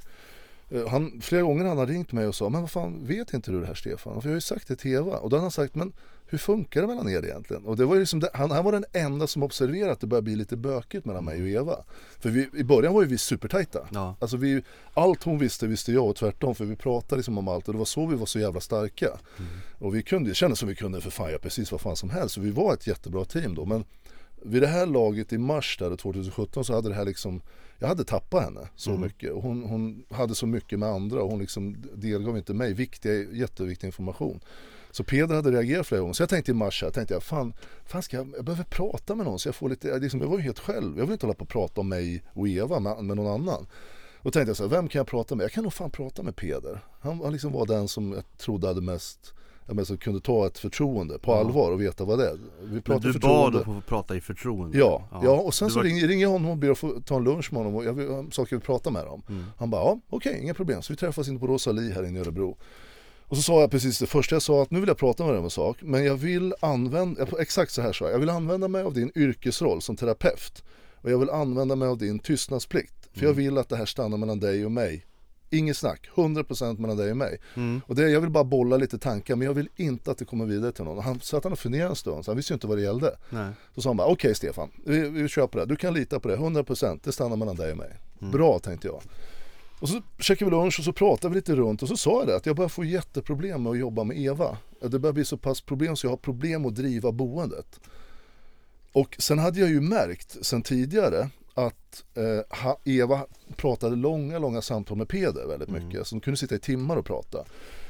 Eh, Han, flera gånger han har ringt mig och sa, men vad fan vet inte du det här Stefan? För jag har ju sagt det till Eva. Och då har han sagt, men hur funkar det mellan er egentligen? Och det var liksom han, han var den enda som observerade att det började bli lite bökigt mellan mig och Eva. För vi, i början var ju vi supertajta. Ja. Alltså vi, allt hon visste visste jag och tvärtom för vi pratade liksom om allt och det var så vi var så jävla starka. Och vi kunde, det kändes som vi kunde för fan göra precis vad fan som helst. Så vi var ett jättebra team då. Men vid det här laget i mars där 2017 så hade det här liksom jag hade tappat henne så Mm. mycket och hon, hon hade så mycket med andra och hon liksom delgav inte mig viktig, jätteviktig information. Så Peder hade reagerat flera gånger. Så jag tänkte i mars här, tänkte jag, fan, fan ska jag, jag behöver prata med någon så jag får lite, liksom, jag var ju helt själv. Jag vill inte hålla på och prata om mig och Eva med, med någon annan. Och tänkte jag så här, vem kan jag prata med? Jag kan nog fan prata med Peder. Han, han liksom var den som jag trodde hade mest, jag menar, som kunde ta ett förtroende på Ja. allvar och veta vad det är. Vi Men du förtroende. bad att få prata i förtroende? Ja, ja. och sen Du så var- ringer, jag honom och ber att få ta en lunch med honom och jag vill saker att prata med dem. Mm. Han bara, ja okej, inga problem. Så vi träffas inne på Rosalie här inne i Örebro. Och så sa jag precis det första jag sa att nu vill jag prata med dig om en sak men jag vill använda, exakt så här sa jag, jag vill använda mig av din yrkesroll som terapeut och jag vill använda mig av din tystnadsplikt. För jag vill att det här stannar mellan dig och mig. Inget snack, 100% mellan dig och mig. Mm. Och det, jag vill bara bolla lite tankar men jag vill inte att det kommer vidare till någon. Han satt han och funderade en stund så han visste ju inte vad det gällde. Nej. Så sa han bara, okej Stefan, vi, vi kör på det. Du kan lita på det, 100%. Det stannar mellan dig och mig. Bra tänkte jag. Och så käkade vi lunch och så pratade vi lite runt och så sa jag det att jag börjar få jätteproblem med att jobba med Eva. Det börjar bli så pass problem så jag har problem att driva boendet. Och sen hade jag ju märkt sen tidigare att eh, Eva pratade långa, långa samtal med Peder väldigt mycket. Så de kunde sitta i timmar och prata.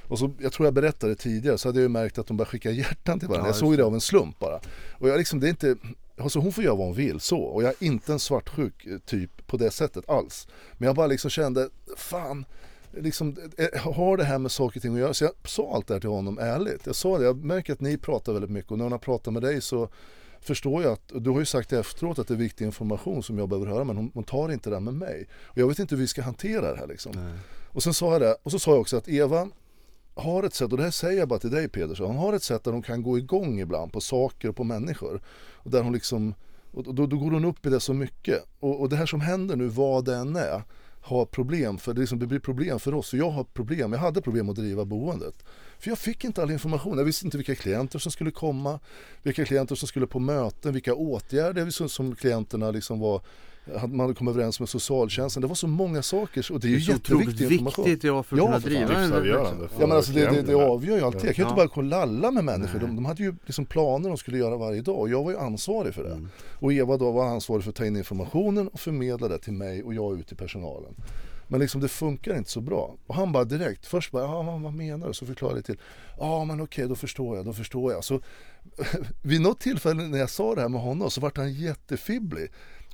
Och så, jag tror jag berättade tidigare, så hade jag ju märkt att de började skicka hjärtan till varandra. Ja, jag såg det av en slump bara. Och jag liksom, det är inte, alltså hon får göra vad hon vill så. Och jag är inte en svartsjuk eh, typ på det sättet alls. Men jag bara liksom kände, fan, liksom, eh, har det här med saker och ting att göra. Så jag sa allt det här till honom ärligt. Jag sa det, jag märker att ni pratar väldigt mycket och när hon har pratat med dig så förstår jag att, du har ju sagt efteråt att det är viktig information som jag behöver höra men hon, hon tar inte den med mig. Och jag vet inte hur vi ska hantera det här liksom. Nej. Och sen sa jag det, och så sa jag också att Eva har ett sätt, och det här säger jag bara till dig Pedersen, hon har ett sätt där hon kan gå igång ibland på saker och på människor. Och där hon liksom, och då, då går hon upp i det så mycket. Och, och det här som händer nu, vad det än är, har problem, för det, liksom, det blir problem för oss. Och jag har problem, jag hade problem att driva boendet. För jag fick inte all information, jag visste inte vilka klienter som skulle komma, vilka klienter som skulle på möten, vilka åtgärder som, som klienterna liksom var man hade kommit överens med socialtjänsten. Det var så många saker och det är ju Det är jätteviktig information. viktigt ja, för att Ja, kunna för driva fan. en Livsavgörande för Ja men alltså det, det, det avgör ju alltid. Jag kan ju inte bara gå och lalla med människor. De, de hade ju liksom planer de skulle göra varje dag och jag var ju ansvarig för det. Mm. Och Eva då var ansvarig för att ta in informationen och förmedla det till mig och jag ut till personalen. Men liksom det funkar inte så bra. Och han bara direkt, först bara, ja vad, vad menar du? Så förklarade jag till. Ja men okej då förstår jag, då förstår jag. Så vid något tillfälle när jag sa det här med honom så vart han jättefibblig.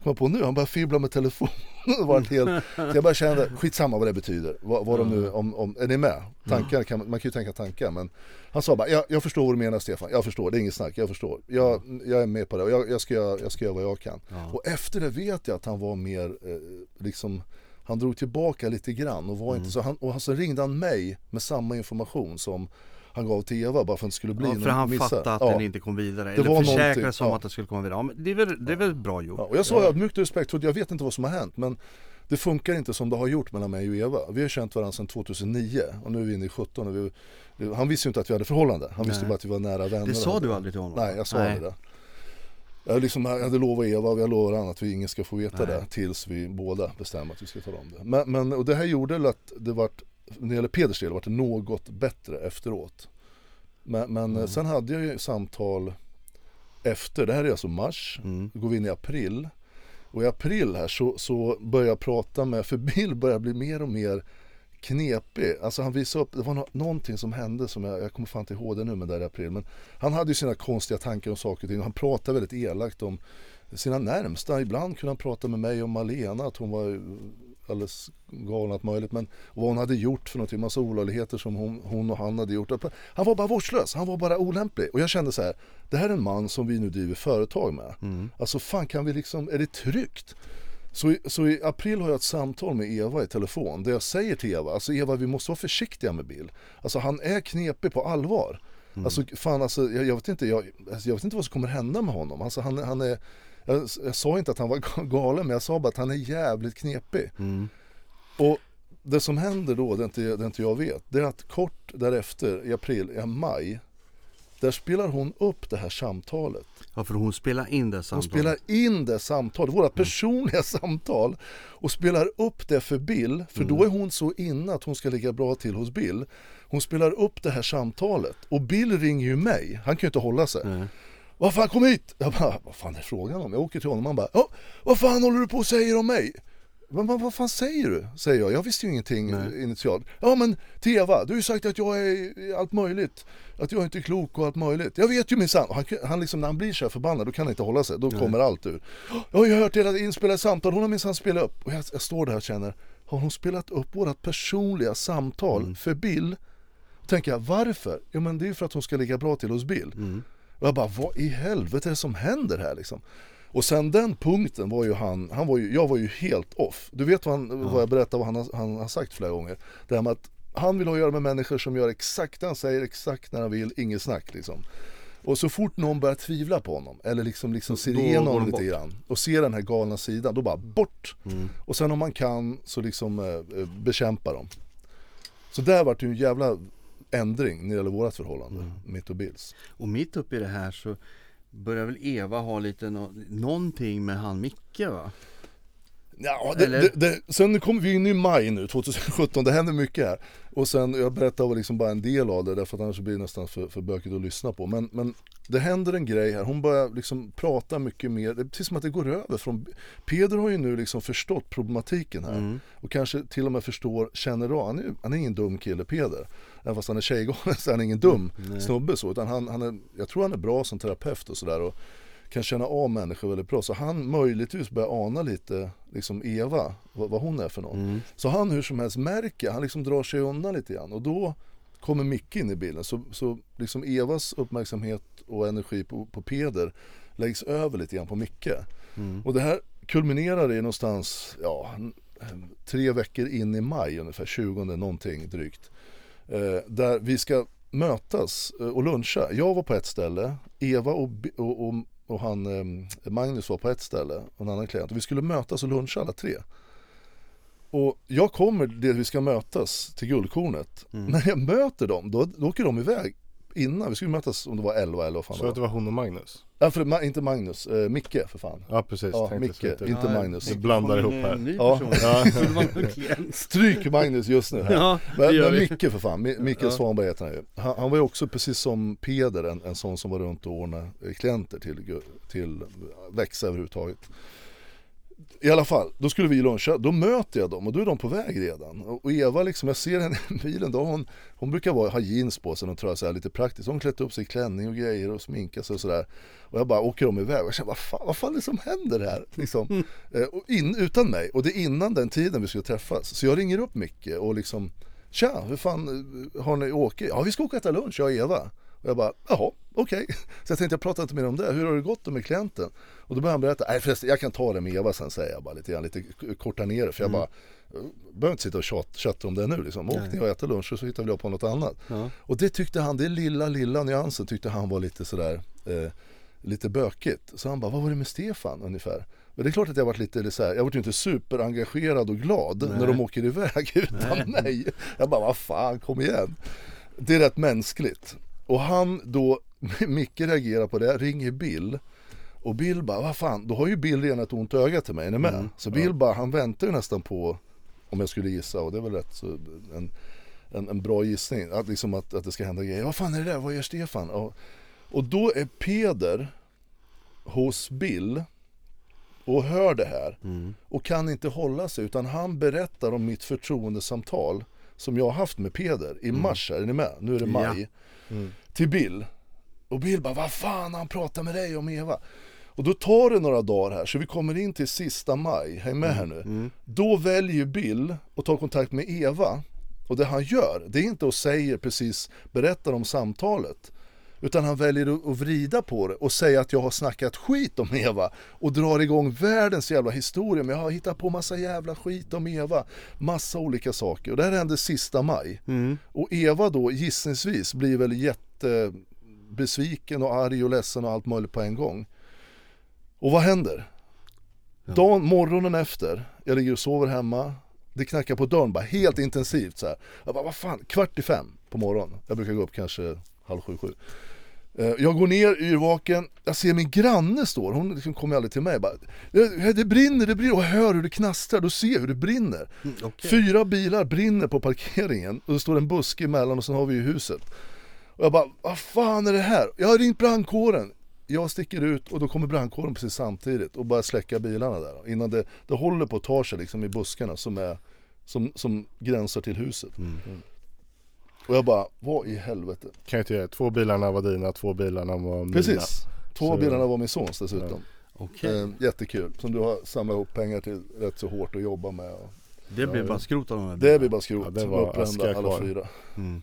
Kom jag på nu, han började fibbla med telefonen. Var helt, så jag bara kände, skitsamma vad det betyder. Vad, vad de nu, om, om, är ni med? Tankar, kan, man kan ju tänka tankar men han sa bara, jag, jag förstår vad du menar Stefan, jag förstår, det är inget snack, jag förstår. Jag, jag är med på det och jag, jag, ska, jag ska göra vad jag kan. Ja. Och efter det vet jag att han var mer, eh, liksom, han drog tillbaka lite grann och var inte så, han, och så ringde han mig med samma information som han gav till Eva bara för att det inte skulle bli Ja, för han missa. fattade att Ja. den inte kom vidare. Det Eller försäkrade sig om ja. att det skulle komma vidare. Ja, men det, är väl, det är väl bra gjort? Ja, och jag sa ödmjukt och respektfullt, jag vet inte vad som har hänt men det funkar inte som det har gjort mellan mig och Eva. Vi har känt varandra sedan 2009 och nu är vi inne i 17 och vi, han visste ju inte att vi hade förhållande. Han visste Nej. bara att vi var nära vänner. Det sa du aldrig till honom? Nej, jag sa aldrig det. Jag, liksom, jag hade lovat Eva och jag lovade honom att vi ingen ska få veta Nej. det tills vi båda bestämmer att vi ska tala om det. Men, men och det här gjorde att det vart, när det gäller Peders del, vart det något bättre efteråt. Men, men Mm. sen hade jag ju samtal efter, det här är alltså mars, Mm. då går vi in i april. Och i april här så, så börjar jag prata med, för Bill börjar bli mer och mer knepig. Alltså han visade upp, det var nå- någonting som hände som jag, jag kommer fan inte ihåg det nu men där i april. Men han hade ju sina konstiga tankar om saker och ting och han pratade väldigt elakt om sina närmsta. Ibland kunde han prata med mig om Malena, att hon var alldeles galen allt möjligt. Men vad hon hade gjort för någonting, massa olagligheter som hon, hon och han hade gjort. Han var bara vårdslös, han var bara olämplig. Och jag kände så här, det här är en man som vi nu driver företag med. Mm. Alltså fan kan vi liksom, är det tryggt? Så i, så i april har jag ett samtal med Eva i telefon där jag säger till Eva, alltså Eva vi måste vara försiktiga med Bill. Alltså han är knepig på allvar. Alltså fan alltså jag, jag vet inte, jag, alltså, jag vet inte vad som kommer hända med honom. Alltså han, han är, jag, jag sa inte att han var galen men jag sa bara att han är jävligt knepig. Mm. Och det som händer då, det inte, det inte jag vet, det är att kort därefter i april, i maj, där spelar hon upp det här samtalet. Ja, för hon spelar in det Hon samtalet. spelar in det samtalet, våra personliga samtal och spelar upp det för Bill, för då är hon så inne att hon ska ligga bra till hos Bill. Hon spelar upp det här samtalet och Bill ringer ju mig, han kan ju inte hålla sig. Nej. Vad fan kom hit! Jag bara, vad fan är frågan om? Jag åker till honom, han bara, ja, vad fan håller du på och säger om mig? Men vad, vad fan säger du? Säger jag. Jag visste ju ingenting Nej. initialt. Ja men till Eva, du har ju sagt att jag är allt möjligt. Att jag inte är klok och allt möjligt. Jag vet ju minsann. Och Han, han liksom, när han blir så här förbannad då kan han inte hålla sig. Då kommer allt ur. Jag har ju hört era inspelade samtal, hon har minsann spelat upp. Och jag, jag står där och känner, har hon spelat upp vårat personliga samtal för Bill? Då tänker jag, varför? Jo men det är ju för att hon ska ligga bra till hos Bill. Och jag bara, vad i helvete är det som händer här liksom? Och sen den punkten var ju han, han var ju, jag var ju helt off. Du vet vad, han, vad jag berättar vad han, har- han har sagt flera gånger. Det här med att han vill ha att göra med människor som gör exakt det han säger, exakt när han vill, inget snack liksom. Och så fort någon börjar tvivla på honom, eller liksom, liksom ser Då igenom lite bort. grann och ser den här galna sidan, då bara bort. Mm. Och sen om man kan så liksom eh, eh, bekämpa dem. Så där vart det ju en jävla ändring när det gäller vårat förhållande, Mm. mitt och Bills. Och mitt uppe i det här så börjar väl Eva ha lite nå- någonting med han Micke va? Ja, det, det, det, sen kommer vi in i maj nu, 2017, det händer mycket här. Och sen, jag berättar liksom bara en del av det därför att annars blir det nästan för, för bökigt att lyssna på. Men, men det händer en grej här, hon börjar liksom prata mycket mer, det är precis som att det går över från Peder har ju nu liksom förstått problematiken här. Mm. Och kanske till och med förstår, känner av, han är, han är ingen dum kille Peder. Även fast han är tjejgalen så är han ingen dum Nej. snubbe så. Utan han, han är, jag tror han är bra som terapeut och sådär. Kan känna av människor väldigt bra. Så han möjligtvis börjar ana lite, liksom Eva, vad, vad hon är för någon. Mm. Så han hur som helst märker, han liksom drar sig undan lite grann. Och då kommer Micke in i bilden. Så, så liksom Evas uppmärksamhet och energi på, på Peder läggs över lite grann på Micke. Mm. Och det här kulminerar i någonstans, ja, tre veckor in i maj ungefär, 20 någonting drygt. Eh, där vi ska mötas eh, och luncha. Jag var på ett ställe, Eva och, och, och, och han eh, Magnus var på ett ställe och en annan klient. Och vi skulle mötas och luncha alla tre. Och jag kommer det vi ska mötas till Guldkornet. Mm. När jag möter dem, då, då åker de iväg innan, vi skulle mötas om det var 11 eller vad fan Så det att det var. hon och Magnus? Ja, för, Ma- inte Magnus, eh, Micke för fan. Ja precis, Ja, Micke, sluta. inte Nej, Magnus. Vi blandar ihop här. ny Ja. person. Ja. Stryk Magnus just nu här. Ja, Men, men. Micke för fan, Mi- Micke Ja. Svanberg heter han ju. Han, han var ju också precis som Peder en, en sån som var runt och ordnade klienter till, till växa överhuvudtaget. I alla fall, då skulle vi luncha, då möter jag dem och då är de på väg redan. Och Eva liksom, jag ser henne i bilen, då hon, hon brukar vara, ha jeans på sig och tror jag så här lite praktiskt. Hon klätt upp sig i klänning och grejer och sminkat sig och sådär. Och jag bara åker de iväg och jag känner, vad fan, vad fan är det som händer här? Liksom. Eh, och in, utan mig, och det är innan den tiden vi skulle träffas. Så jag ringer upp Micke och liksom, tja, hur fan eh, har ni åkt? Ja, vi ska åka och äta lunch, jag och Eva. Och jag bara, jaha, okej. Så jag tänkte jag pratar inte mer om det. Hur har det gått då med klienten? Och då började han berätta, nej förresten jag kan ta det med Eva sen säger jag bara lite grann, lite korta ner det. För jag bara, "Jag behöver inte sitta och tjat, chatta om det nu liksom. Åk ner och äta lunch och så hittar vi på något annat. Ja. Och det tyckte han, det lilla lilla nyansen tyckte han var lite sådär, eh, lite bökigt. Så han bara, vad var det med Stefan ungefär? Och det är klart att jag varit lite så här, jag varit ju inte superengagerad och glad Nej. när de åker iväg utan Nej. mig. Jag bara, vad fan, kom igen. Det är rätt mänskligt. Och han då, Micke reagerar på det, ringer Bill. Och Bill bara, vad fan, då har ju Bill redan ett ont öga till mig, är ni med? Mm, Så Bill bara, han väntar ju nästan på, om jag skulle gissa, och det är väl rätt så en, en, en bra gissning, att, liksom att, att det ska hända grejer. Vad fan är det där, vad gör Stefan? Och, och då är Peder hos Bill och hör det här Mm. och kan inte hålla sig utan han berättar om mitt förtroendesamtal som jag har haft med Peder i mars, här, är ni med? Nu är det Mm. Ja. maj. Mm. Till Bill. Och Bill bara, vad fan han pratar med dig om Eva. Och då tar det några dagar här så vi kommer in till sista maj, häng med här nu. Mm. Då väljer Bill att ta kontakt med Eva. Och det han gör, det är inte att säga precis, berättar om samtalet. Utan han väljer att- vrida på det och säga att jag har snackat skit om Eva och drar igång världens jävla historia. Men jag har hittat på massa jävla skit om Eva. Massa olika saker. Och det här hände sista maj. Mm. Och Eva då gissningsvis blir väl jättebesviken och arg och ledsen och allt möjligt på en gång. Och vad händer? Ja. Dagen, morgonen efter, jag ligger och sover hemma. Det knackar på dörren bara helt intensivt så här. Jag bara, vad fan, kvart i fem på morgonen. Jag brukar gå upp kanske halv sju, sju. Eh, Jag går ner yrvaken, jag ser min granne står, hon liksom kommer aldrig till mig bara "Det- Det brinner, det brinner, och jag hör hur det knastrar, då ser jag hur det brinner Mm, okej. Fyra bilar brinner på parkeringen och det står en buske emellan och sen har vi ju huset. Och jag bara, vad fan är det här? Jag har ringt brandkåren. Jag sticker ut och då kommer brandkåren precis samtidigt och börjar släcka bilarna där. Innan det, det håller på att ta sig liksom i buskarna som, är, som, som gränsar till huset. Mm. Och jag bara, vad i helvete? Kan jag inte göra. Två bilarna var dina, två bilarna var mina. Precis. Två Så- bilarna var min sons dessutom. Okej. Eh, jättekul. Som du har samlat ihop pengar till rätt så hårt att jobba med. Och Det blir ja, bara skrot av de här det bilarna. blir bara skrot. Ja, det det var aska alla kvar. fyra. Mm.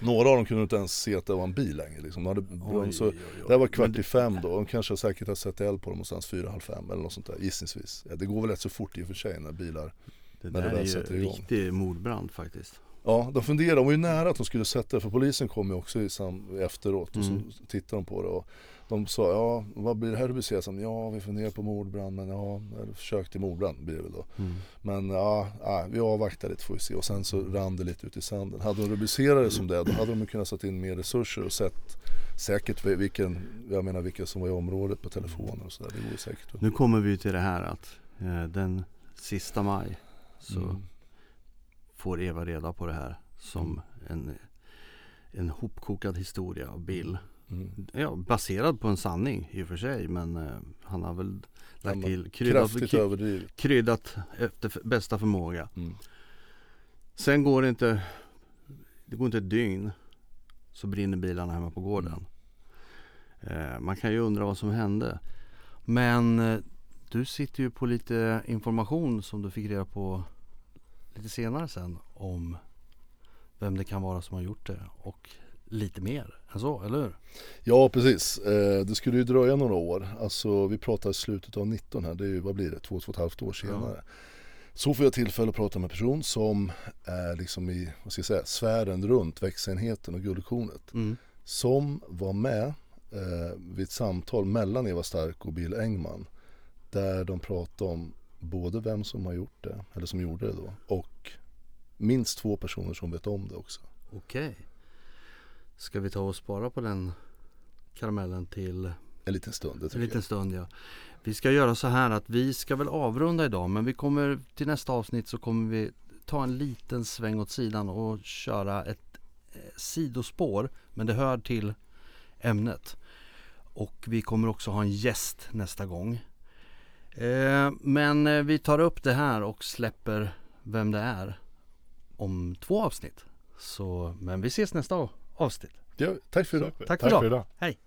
Några av dem kunde inte ens se att det var en bil längre. Liksom. De hade, Oj, så, oj, oj. det här var kvart i fem då. De kanske säkert har sett eld på dem någonstans fyra, halv fem eller något sånt där gissningsvis. Ja, det går väl rätt så fort i och för sig när bilar Det när det där väl är ju sätter igång. riktig mordbrand faktiskt. Ja, de funderade, de var ju nära att de skulle sätta det för polisen kom ju också sam, efteråt och Mm. så tittade de på det och de sa ja, vad blir det här rubricerat som? Ja, vi funderar på mordbrand men ja, försök till mordbrand blir det väl då. Mm. Men ja, ja, vi avvaktar lite får vi se och sen så rann det lite ut i sanden. Hade de rubricerat det som det då hade de kunnat sätta in mer resurser och sett säkert vi- vilken, jag menar vilka som var i området på telefonen och sådär. Det vore säkert. Nu kommer vi till det här att eh, den sista maj så Mm. får Eva reda på det här som en, en hopkokad historia av Bill. Mm. Ja, baserad på en sanning i och för sig men eh, han har väl lagt till kryddat, Kraftigt överdrivet. kryddat efter bästa förmåga. Mm. Sen går det inte Det går inte ett dygn Så brinner bilarna hemma på gården eh, Man kan ju undra vad som hände Men eh, Du sitter ju på lite information som du fick reda på Lite senare sen om Vem det kan vara som har gjort det och lite mer än så, eller hur? Ja precis, eh, det skulle ju dröja några år. Alltså vi pratar slutet av 19 här, det är ju, vad blir det, två, två och ett halvt år senare. Så får jag tillfälle att prata med en person som är liksom i, vad ska jag säga, sfären runt växenheten och guldkornet. Mm. Som var med eh, vid ett samtal mellan Eva Stark och Bill Engman. Där de pratade om både vem som har gjort det, eller som gjorde det då, och minst två personer som vet om det också. Okej Ska vi ta och spara på den karamellen till En liten stund, en liten stund ja. Vi ska göra så här att vi ska väl avrunda idag men vi kommer till nästa avsnitt så kommer vi ta en liten sväng åt sidan och köra ett eh, sidospår men det hör till ämnet. Och vi kommer också ha en gäst nästa gång. Eh, men eh, vi tar upp det här och släpper vem det är om två avsnitt. Så, men vi ses nästa avsnitt. Ja, tack för idag. Tack för Tack idag. för idag. Hej!